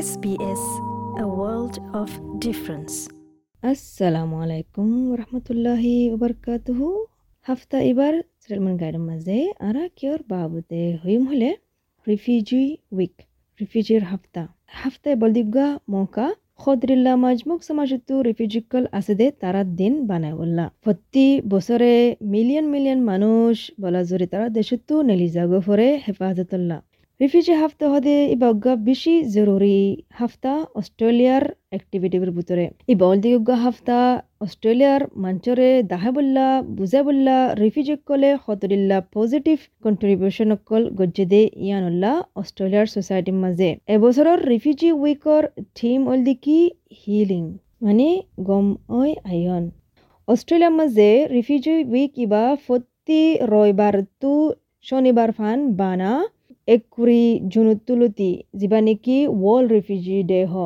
SBS, a world of difference. আসসালামু আলাইকুম রহমতুল্লাহি ওবরকাতুহু হাফতা এবার সেটেলমেন্ট গাইডের মাঝে আরা কিয়র বাবুতে হইম হলে রিফিউজি উইক রিফিউজির হাফতা হাফতায় বলদিগা মৌকা খদরিল্লা মাজমুক সমাজতু রিফিউজিকল আসে তারা দিন বানায় বললা প্রতি বছরে মিলিয়ন মিলিয়ন মানুষ বলা জোরে তারা দেশতো নেলিজাগো ফরে হেফাজতুল্লাহ রিফিউজি হাফতা হদে ইবাগ্গা বেশি জরুরি। হাফতা অস্ট্রেলিয়ার অ্যাক্টিভিটির ভিতরে। ই বলদিগা হাফতা অস্ট্রেলিয়ার মঞ্চরে দাহে বললা বুঝে বললা রিফিউজি কলে খতরিল্লা পজিটিভ কন্ট্রিবিউশন অকল গজ্জেদে ইয়ানুল্লাহ অস্ট্রেলিয়ার সোসাইটির মাঝে। এবছৰৰ রিফিউজি উইকৰ থিম হল কি? হিলিং মানে গম ঐ আয়ন অস্ট্রেলিয়ার মাঝে রিফিউজি উইক ইবা ফতি রবিবারতো শনিবার ফান বানা একুৰি জুনত তুলতি যিবা নেকি ৱৰ্ল্ড ৰিফিউজি ডে হ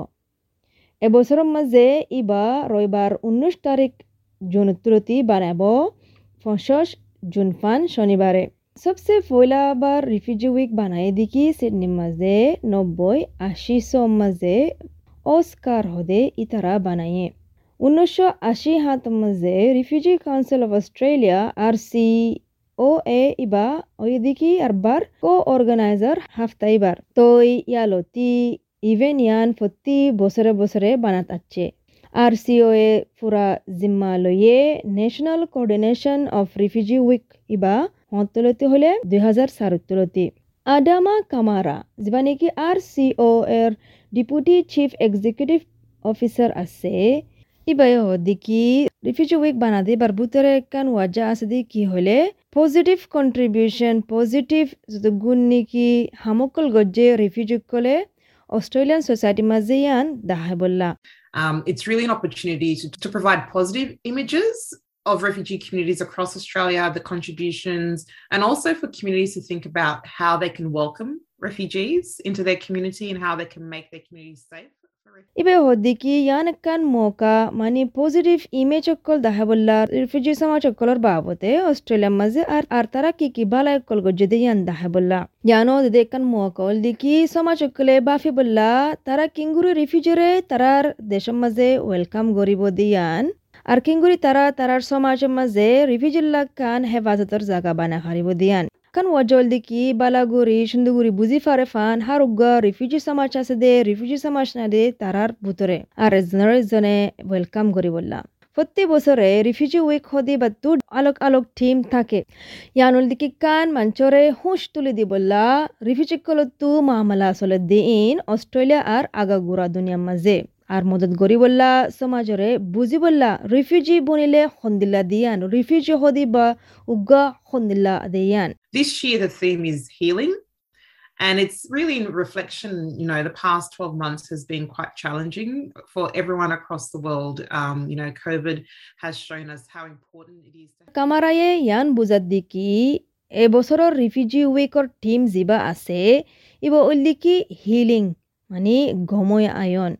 এবছৰৰ মাজে ইবা ৰবিবাৰ ঊনৈছ তাৰিখ জুনত তুলতি বানাব পঞ্চাছ জুন ফান শনিবাৰে সবচে পয়লাবার রিফিউজি উইক বানাই দেখি সিডনির মাঝে নব্বই আশি সম মাঝে অস্কার হদে ইতারা বানাইয়ে উনিশশো আশি হাত মাঝে refugee council of Australia R C O A ইবা ওইদিকে আরবার কো অর্গানাইজার হাফতা ইবার তো ইভেন ইয়ান প্রতি বছরে বছরে বানাত আছে আর সিও এ পুরা জিম্মা লইয়ে national coordination of refugee week ইবা হতলতি হলে দুই হাজার সারতলতি আডামা কামারা যা নাকি আর সিও এর ডিপুটি চিফ এক্সিকিউটিভ অফিসার আছে ইবাই হদিকি রিফিউজি উইক বানাদি বার বুতরে কান ওয়াজা আছে দি কি হলে ಪೊಸಿಟಿವ್ ಕಾಂಟ್ರಿಬ್ಯೂಷನ್ ಪೊಸಿಟಿವ್ ಗುನ್ನಿಕಿ ಹಾಮಕ್ಕಲ್ ಗೊಜ್ಜೆ ರಿಫ್ಯೂಜಿಕ್ಕಲೆ Australian society mazian dahabulla. Um, it's really an opportunity to, to, provide positive images of refugee communities across Australia, the contributions, and also for communities to think about how they can welcome refugees into their community and how they can make their communities safe. ইবে হদ্দিকি ইয়ান কান মৌকা মানে positive image অকল দেখা বললা refugee সমাজ অকলর বাবতে অস্ট্রেলিয়ার মাঝে আর আর তারা কি কি বালা অকল গজ্জে ইয়ান দেখা বললা। ইয়ানো দে কান মৌকা হল দিকি সমাজ অকলে বাফি বললা, তারা কিঙ্গুরি রিফিউজিরে তারার দেশের মাঝে ওয়েলকাম গরিব দিয়ান আর কিঙ্গুরি তারা তারার সমাজের মাঝে রিফিউজিল্লা কান হেফাজতর জায়গা বানা হারিব দিয়ান kan wajol diki balaguri, shunduguri, buzi fare fan, harugga, refugee samaj দে রিফিউজি সমাজ না দে তারার ভিতরে আর এজনের জনে ওয়েলকাম করি বললাম প্রতি বছরে রিফিউজি উইক হদি বা তু আলোক আলোক টিম থাকে ইয়ানুল দিকে কান মঞ্চরে হুঁশ তুলি দি বললা রিফিউজি কলতু মামলা আসলে দিন অস্ট্রেলিয়া আর আগাগুড়া দুনিয়ার মাঝে আর মদত গরি বললা সমাজরে বুঝি বললা রিফিউজি বনিলে খন্দিল্লা দিয়ান রিফিউজি হদি বা উগা খন্দিল্লা দিয়ান This year, the theme is healing. And it's really in reflection, you know, the past 12 months has been quite challenging for everyone across the world. Um, you know, COVID has shown us how important it is to কামারায়ে ইয়ান বুজাত দিকি এবছৰৰ refugee উইকৰ team যিবা আছে ইব উল্লিকি healing মানে ঘময় ion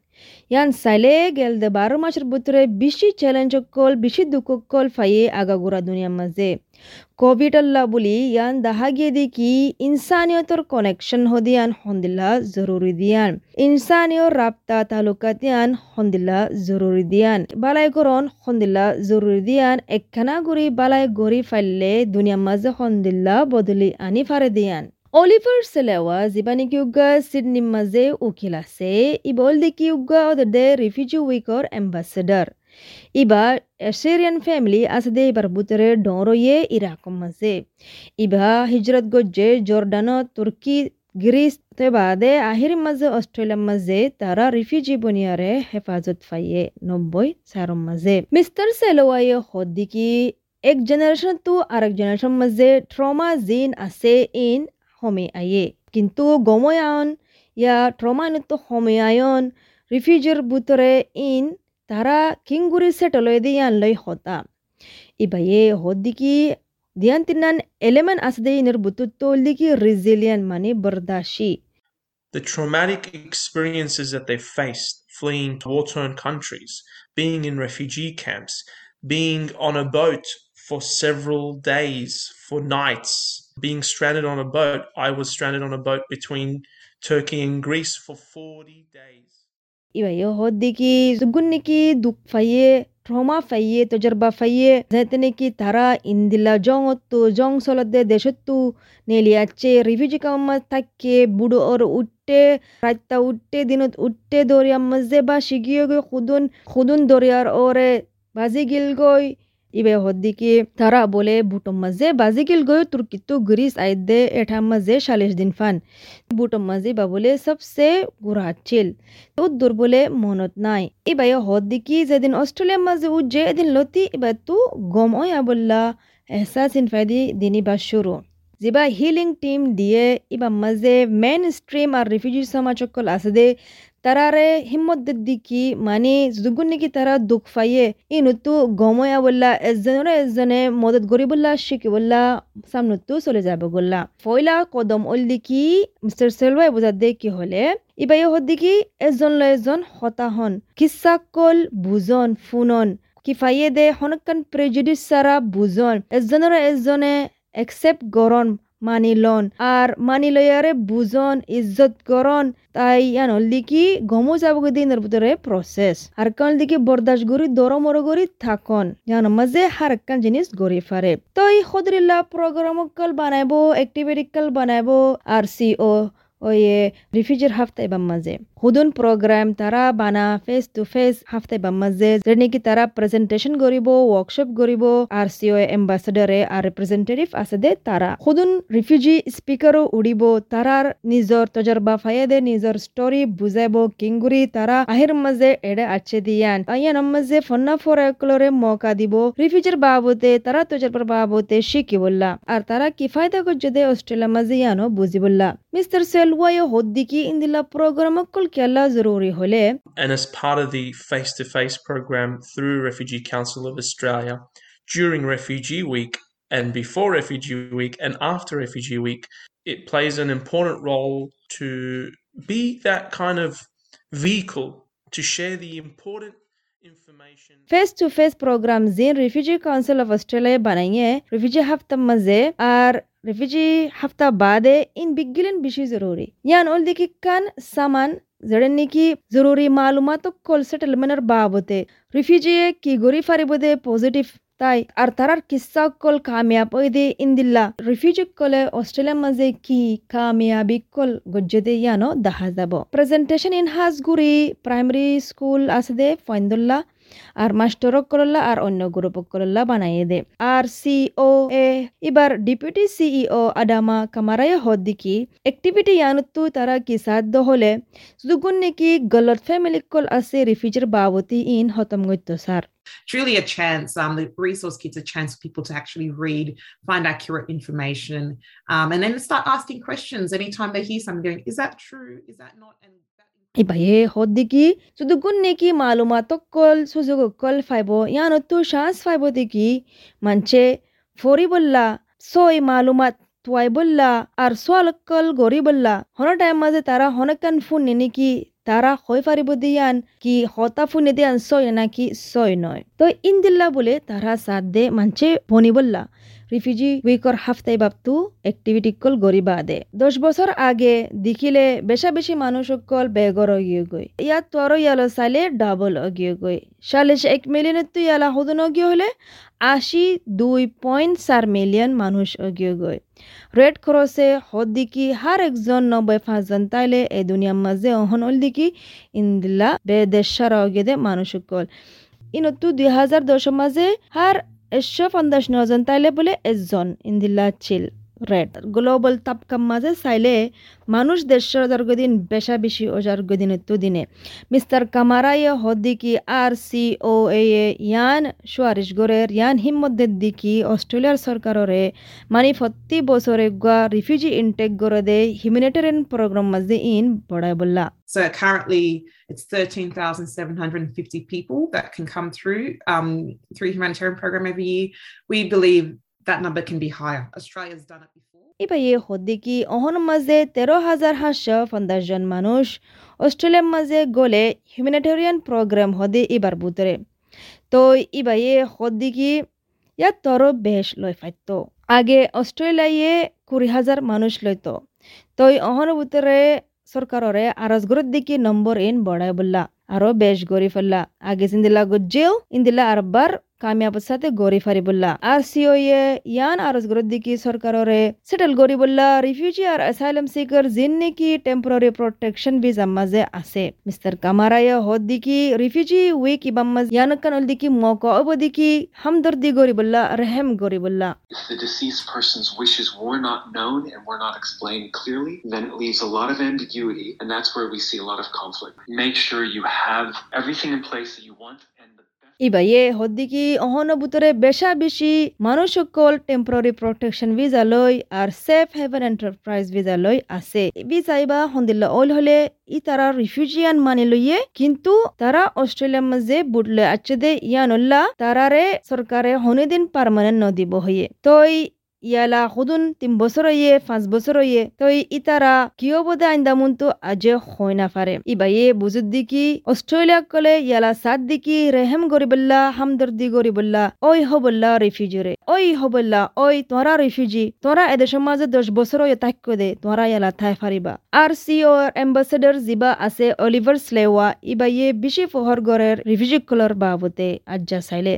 ইয়ান চাইলে গেল দে বারো মাসের ভিতরে বেশি চ্যালেঞ্জ কল, বেশি দুঃখ কল ফাইয়ে আগাগোড়া দুনিয়ার মাঝে। কোভিড আল্লাহ বলি, ইয়ান দাহা গিয়ে দেখি ইনসানিয়তর কানেকশন হদিয়ান হন্দিল্লা জরুরি দিয়ান। ইনসানিয় রাপ্তা তালুকাত ইয়ান হন্দিল্লা জরুরি দিয়ান। বালাই করন হন্দিল্লা জরুরি দিয়ান। একখানা গুড়ি বালাই গড়ি ফাইলে দুনিয়ার মাঝে অলিভার সেলেওয়া যিবা নেকি উগা সিডনির মাঝে উকিল আছে ইবল দেখি উগা ওদের দে রিফিউজি উইকর এম্বাসেডার ইবা এসেরিয়ান ফ্যামিলি আছে দে এবার বুতরে ডরইয়ে ইরাকম মাঝে ইবা হিজরত গজ্জে জর্ডান তুর্কি গ্রিস তে বাদে আহির মাঝে অস্ট্রেলিয়ার মাঝে তারা রিফিউজি বনিয়ারে হেফাজত ফাইয়ে নব্বই সারম মাঝে মিস্টার সেলোয়াইয়ে হদ্দিকি এক জেনারেশন তো আরেক জেনারেশন মাঝে ট্রমা জিন আছে ইন হমে আয়ে কিন্তু গময়ায়ন ইয়া ট্রমানিত হময়ায়ন রিফিউজির ভিতরে ইন তারা কিংগুরি সেটলয় দিয়ান লই হতা ইবাইয়ে হদ্দিকি দিয়ান তিনান এলেমেন্ট আসদে ইনের বুতুত্তো দিকি রিজিলিয়ান মানে বরদাশি The traumatic experiences that they faced fleeing to war torn countries, being in refugee camps, being on a boat for several days, for nights, being stranded on a boat. I was stranded on a boat between Turkey and Greece for 40 days. Eva होदी की सुगुन्नी की दुख फाइये trauma फाइये तजर्बा फाइये जैतने की तारा इंदिला Jong तो Jong सोलदे देशत्तु রাত্তা উঠতে দিনত উঠতে দরিয়া মজে বা শিগিয়ে গৈ খুদুন খুদুন দরিয়ার ওরে বাজি গিল butom mazze bazigilgoy turkittu gris aidde etam mazze shalish din fan বুটম মাঝি বা বলে, সবসে গুড়াচ্ছিল উদ্দুর বলে, মনত নাই। ইবা হদ দিকি যেদিন অস্ট্রেলিয়ার মাঝে উজ্জে, এদিন লতি ইবা তু গম ওয়া বললা এহসাস ইনফাইদি দিনি বা শুরু। যিবা হিলিং টিম দিয়ে ইবা মাঝে মেন স্ট্রিম আর রিফিউজি সমাজকল আছে দে তারারে হিম্মত দিকি মানে যুগুন নাকি তারা দুঃখ পাইয়ে ইনুতু গময়া বললা এজনের এজনে মদত গরি বললা শিখি বললা সামনুতু চলে যাবে বললা ফয়লা কদম ওল দিকি মিস্টার সেলভাই বোঝার দে কি হলে ইবাই হদ দিকি এজন ল এজন হতাহন কিসা কল বুজন ফুনন কি ফাইয়ে দে হনকান প্রেজুডিস সারা বুজন এজনের এজনে একসেপ্ট গরন মানি লন। আর মানি লয়ারে বুজন, ইজ্জত করন তাই আনো লিকি গমো যাব দিনের ভিতরে প্রসেস আর কান দিকে বরদাস্ত গরি দর মর গরি থাকন। জানো মাঝে হার কান জিনিস গরি ফারে তো এই খদরিল্লা প্রোগ্রাম কাল বানাইবো অ্যাক্টিভিটি কাল বানাইবো আর সি ও ওই রিফিউজির হাফতায় বা মাঝে। হুদুন প্রোগ্রাম তারা বানা ফেস টু ফেস হাফতায় বা মাঝে। যে নাকি তারা প্রেজেন্টেশন করিব ওয়ার্কশপ করিব আর সিও এম্বাসেডারে আর রিপ্রেজেন্টেটিভ আছে দে তারা। হুদুন রিফিউজি স্পিকারও উড়িব, তারার নিজর তজরবা ফায়াদে নিজর স্টোরি বুঝাইব কিংগুরি তারা আহির মাঝে এড়ে আছে দিয়ান। আইয়ান মাঝে ফন্না ফোরাকলরে মৌকা দিব। রিফিউজির বাবতে, তারা তজরবার বাবতে শিখি বললা আর তারা কি ফায়দা করছে দে, অস্ট্রেলিয়া মাঝে ইয়ানো বুঝি বললা mister And as part of the face-to-face program through Refugee Council of Australia, during Refugee Week and before Refugee Week and after Refugee Week, it plays an important role to be that kind of vehicle to share the important information. face to face programs in refugee council of australia bananye refugee hafta maze ar refugee হাফতা বাদে ইন বিগিলেন বেশি জরুরি ইয়ান ওল দিকে কান সামান যেড়েন নাকি জরুরি মালুমাত কল সেটেলমেন্টের বাবতে রিফিউজিয়ে কি গরি ফারিব দে পজিটিভ তাই আর তারার কিসা কল কামিয়াব ওই দে ইন্দিল্লা রিফিউজি কলে অস্ট্রেলিয়ার মাঝে কি কামিয়াবি কল গজ্জে ইয়ানো দেখা যাব প্রেজেন্টেশন ইন হাজগুড়ি প্রাইমারি স্কুল আছে দে ফয়ন্দুল্লাহ আর মাস্টরক করল্লা আর অন্য গ্রুপক করল্লা বানাইয়ে দে আর সিও এ এবার ডিপুটি সিইও আডামা কামারায় হদ্দিকি অ্যাক্টিভিটি ইয়ানুত্তু তারা কি সাধ্য হলে যুগুন নাকি গলত ফ্যামিলি কল আছে রিফিউজির বাবতি ইন হতম গত্য sir It's really a chance. Um, the resource kit's a chance for people to actually read, find accurate information, um, and then start asking questions anytime they hear something. Going, is that true? Is that not? And that ইবায়ে হদ্দিকি যুগুন নাকি মালুমাত কল সুযোগ কল ফাইব ইয়ানত্তু শান্স ফাইব দিকি মানছে ফরিবল্লা সই মালুমাত তুয়াইবল্লা আর সোয়ালকল গরিবল্লা হন টাইম মাঝে তারা হনকান ফুন নিকি তারা হই পারিব দিয়ান কি হতা ফুন দিয়ান সয় নাকি সয় নয় তো ইন্দিল্লা বলে তারা সাথ দে মানছে বনিবল্লা রিফিউজি উইকর হাফতাই বাপতু গরিবা দে দশ বছর আগে দেখিলে বেশা বেশি মানুষ কল বেগর অগিয়ে গই ইয়াত তোর ইয়ালো চাইলে ডাবল অগিয়ে গই চাল্লিশ এক মিলিয়নের তো ইয়ালা হদন অগিয়ে হলে আশি দুই পয়েন্ট চার মিলিয়ন মানুষ অগিয়ে গই রেড ক্রসে হদ্দিকি হার একজন নব্বই পাঁচজন তাইলে এই দুনিয়ার মাঝে অহন হল দিকি অগিয়ে দে মানুষ কল ইনতু দুই হাজার দশের মাঝে হার একশো পঞ্চাশ নজন তাইলে বলে এজন ইন্দিল্লা ছিল রেড গ্লোবাল তাপকাম মাঝে চাইলে মানুষ দেড়শো হাজার দিন বেশা বেশি হাজার দিন। তো দিনে মিস্টার কামারাই হদ্দিকি আর সি ও এ ইয়ান সুয়ারিশ গড়ের ইয়ান হিম্মদের দিকি অস্ট্রেলিয়ার সরকাররে মানে প্রতি বছরে গুয়া রিফিউজি ইনটেক গড়ে দে হিউম্যানিটেরিয়ান প্রোগ্রাম মাঝে ইন বড়াই বললা So currently, it's thirteen thousand seven hundred and fifty people that can come through um, through humanitarian program every year. We believe that number can be higher. Australia's done it before. ইবাইয়ে হদ্দিকি অহন মাঝে তেরো হাজার সাতশো পঞ্চাশ মানুষ অস্ট্রেলিয়ার মাঝে গলে humanitarian programme হদে এবার বুতরে তো ইবাইয়ে হদ্দিকি ইয়াত তর বেশ লয় ফাইত আগে অস্ট্রেলিয়ায় কুড়ি হাজার মানুষ লইত তই অহনুভূতরে সরকাররে আরজগরের দিকে নম্বর এন বড়াই বললা, আরও বেশ গড়ি ফেললা আগে সিন্দিলা গজ্জেও, ইন্দিলা আরবার কামিয়াবর সাথে গড়ি ফারি বললা আর সিও ইয়ে ইয়ান আরজগরের দিকে সরকাররে সেটেল গড়ি বললা রিফিউজি আর অ্যাসাইলাম সিকার জিন নাকি টেম্পোরারি প্রোটেকশন ভিসা মাঝে আছে মিস্টার কামারায় হদ দিকি রিফিউজি উইক ইবাম্মাজ ইয়ানকান উল দিকি মক অব দিকি হামদর্দি গড়ি বললা রহেম গড়ি বললা If the deceased person's wishes were not known and were not explained clearly, then it leaves a lot of ambiguity, and that's where we see a lot of conflict. Make sure you have everything in place that you want and বাইয়ে হদ্দিকি হদ্দিকি অহনবুতরে বেশা বেশি মানুষ সকল temporary protection visa লই আর safe haven enterprise visa লই আছে। Visa ইবা হন্দিল্লা all হলে ই তারা রিফিউজিয়ান মানি লইয়ে কিন্তু তারা অস্ট্রেলিয়ার মাঝে বুটলে আছে দে ইয়ানুল্লাহ তারারে সরকারে হনিদিন পারমানেন্ট নদিব হইয়ে। তই ইয়ালা খুদুন তিন বছর ইয়ে পাঁচ বছর ইয়ে তই ইতারা কিয় বোধে আইন্দামুন তো আজে হয় না পারে ইবাইয়ে বুজুদ দিকি অস্ট্রেলিয়া কলে, ইয়ালা সাত দিকি রেহেম গরিবল্লা হামদর্দি গরিবল্লা ওই হবল্লা রিফিউজিরে ওই হবল্লা ওই তোরা রিফিউজি তোরা এদেশের মাঝে দশ বছর ইয়ে তাক্য দে তোরা ইয়ালা থাই ফারিবা আর সিও এম্বাসেডর জিবা আছে অলিভার স্লেওয়া ইবাইয়ে বেশি ফহর গড়ের রিফিউজি কলর বাবতে আজ্জা চাইলে।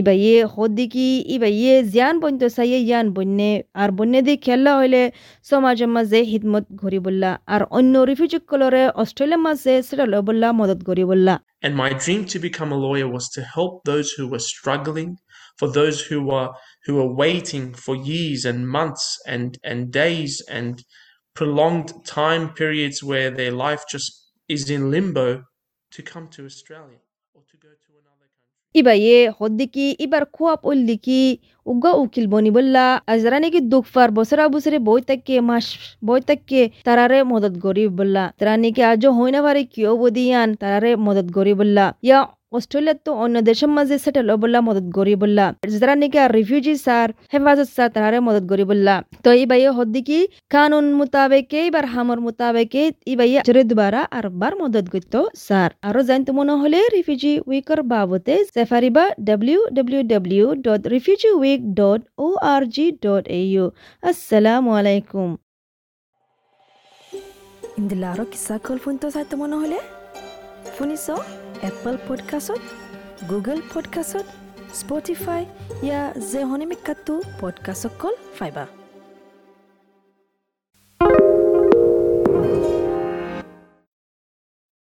ইবাইয়ে হদিকি ইবাইয়ে জিয়ান বন্ত চাইয়ে ইয়ান বন্যে আর বন্যে দি খেলা হইলে সমাজের মাঝে হিদমত ঘুরি বললা আর অন্য রিফিউজি কলরে অস্ট্রেলিয়ার মাঝে সেটা লয় বললা মদত করি বললা And my dream to become a lawyer was to help those who were struggling, for those who were who were waiting for years and months and and days and prolonged time periods where their life just is in limbo to come to Australia or to go to Another ইয়ে হদ্দিকি ইবার খুয়াপ উল্লিকি উগা উকিল বনি বললা আজরা নাকি দুঃখার বছরা বছরে বই তাকে মাস বই তাকে তারারে মদত গরি বললা তারা নাকি আজও হই না পারে কিয় বদিয়ান তারারে মদত গরি বললা ইয়া অস্ট্রেলিয়ার তো অন্য দেশের মাঝে সেটেল বললা মদত গরি বললা যারা নাকি আর রিফিউজি স্যার হেফাজত স্যার তারারে মদত গরি বললা তো এই বাইয়ে হদ্দিকি কানুন মোতাবেকে এবার হামর মোতাবেকে, এই বাইয়ে চরে দুবারা আর বার মদত করতো স্যার আরও জানতে মনে হলে রিফিউজি উইকর বাবতে সেফারিবা W W W dot refugee week dot O R G dot A U আসসালামু আলাইকুম ইন্দিলাৰো কিছা কল ফোনটো চাইতে মন হ'লে? শুনিছ? এপল পডকাষ্টত গুগল পডকাষ্টত স্পটিফাই ইয়া যে হনিমিকাটো পডকাষ্টত কল ফাইবা